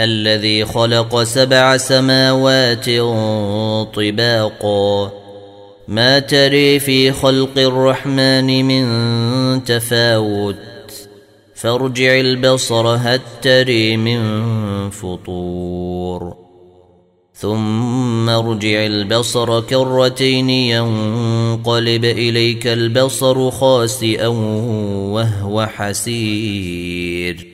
الذي خلق سبع سماوات طباقا. ما تري في خلق الرحمن من تفاوت. فارجع البصر هل تري من فطور. ثم ارجع البصر كرتين ينقلب إليك البصر خاسئا وهو حسير.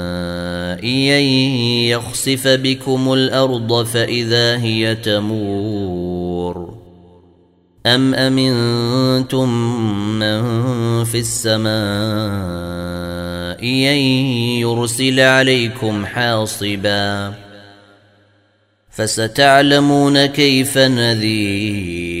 ان يخسف بكم الأرض فإذا هي تمور. أم أمنتم من في السماء أن يرسل عليكم حاصبا؟ فستعلمون كيف نذير.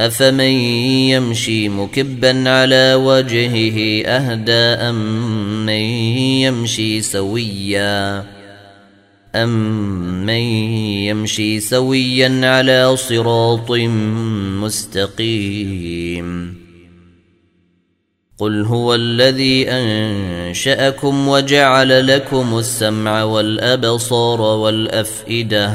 أفمن يمشي مكبا على وجهه أهدى أم من يمشي سويا امن يمشي سويا على صراط مستقيم قل هو الذي أنشأكم وجعل لكم السمع والأبصار والأفئدة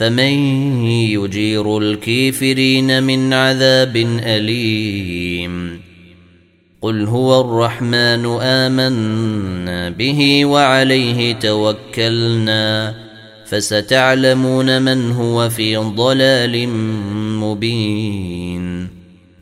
فمن يجير الكافرين من عذاب أليم. قل هو الرحمن آمنا به وعليه توكلنا فستعلمون من هو في ضلال مبين.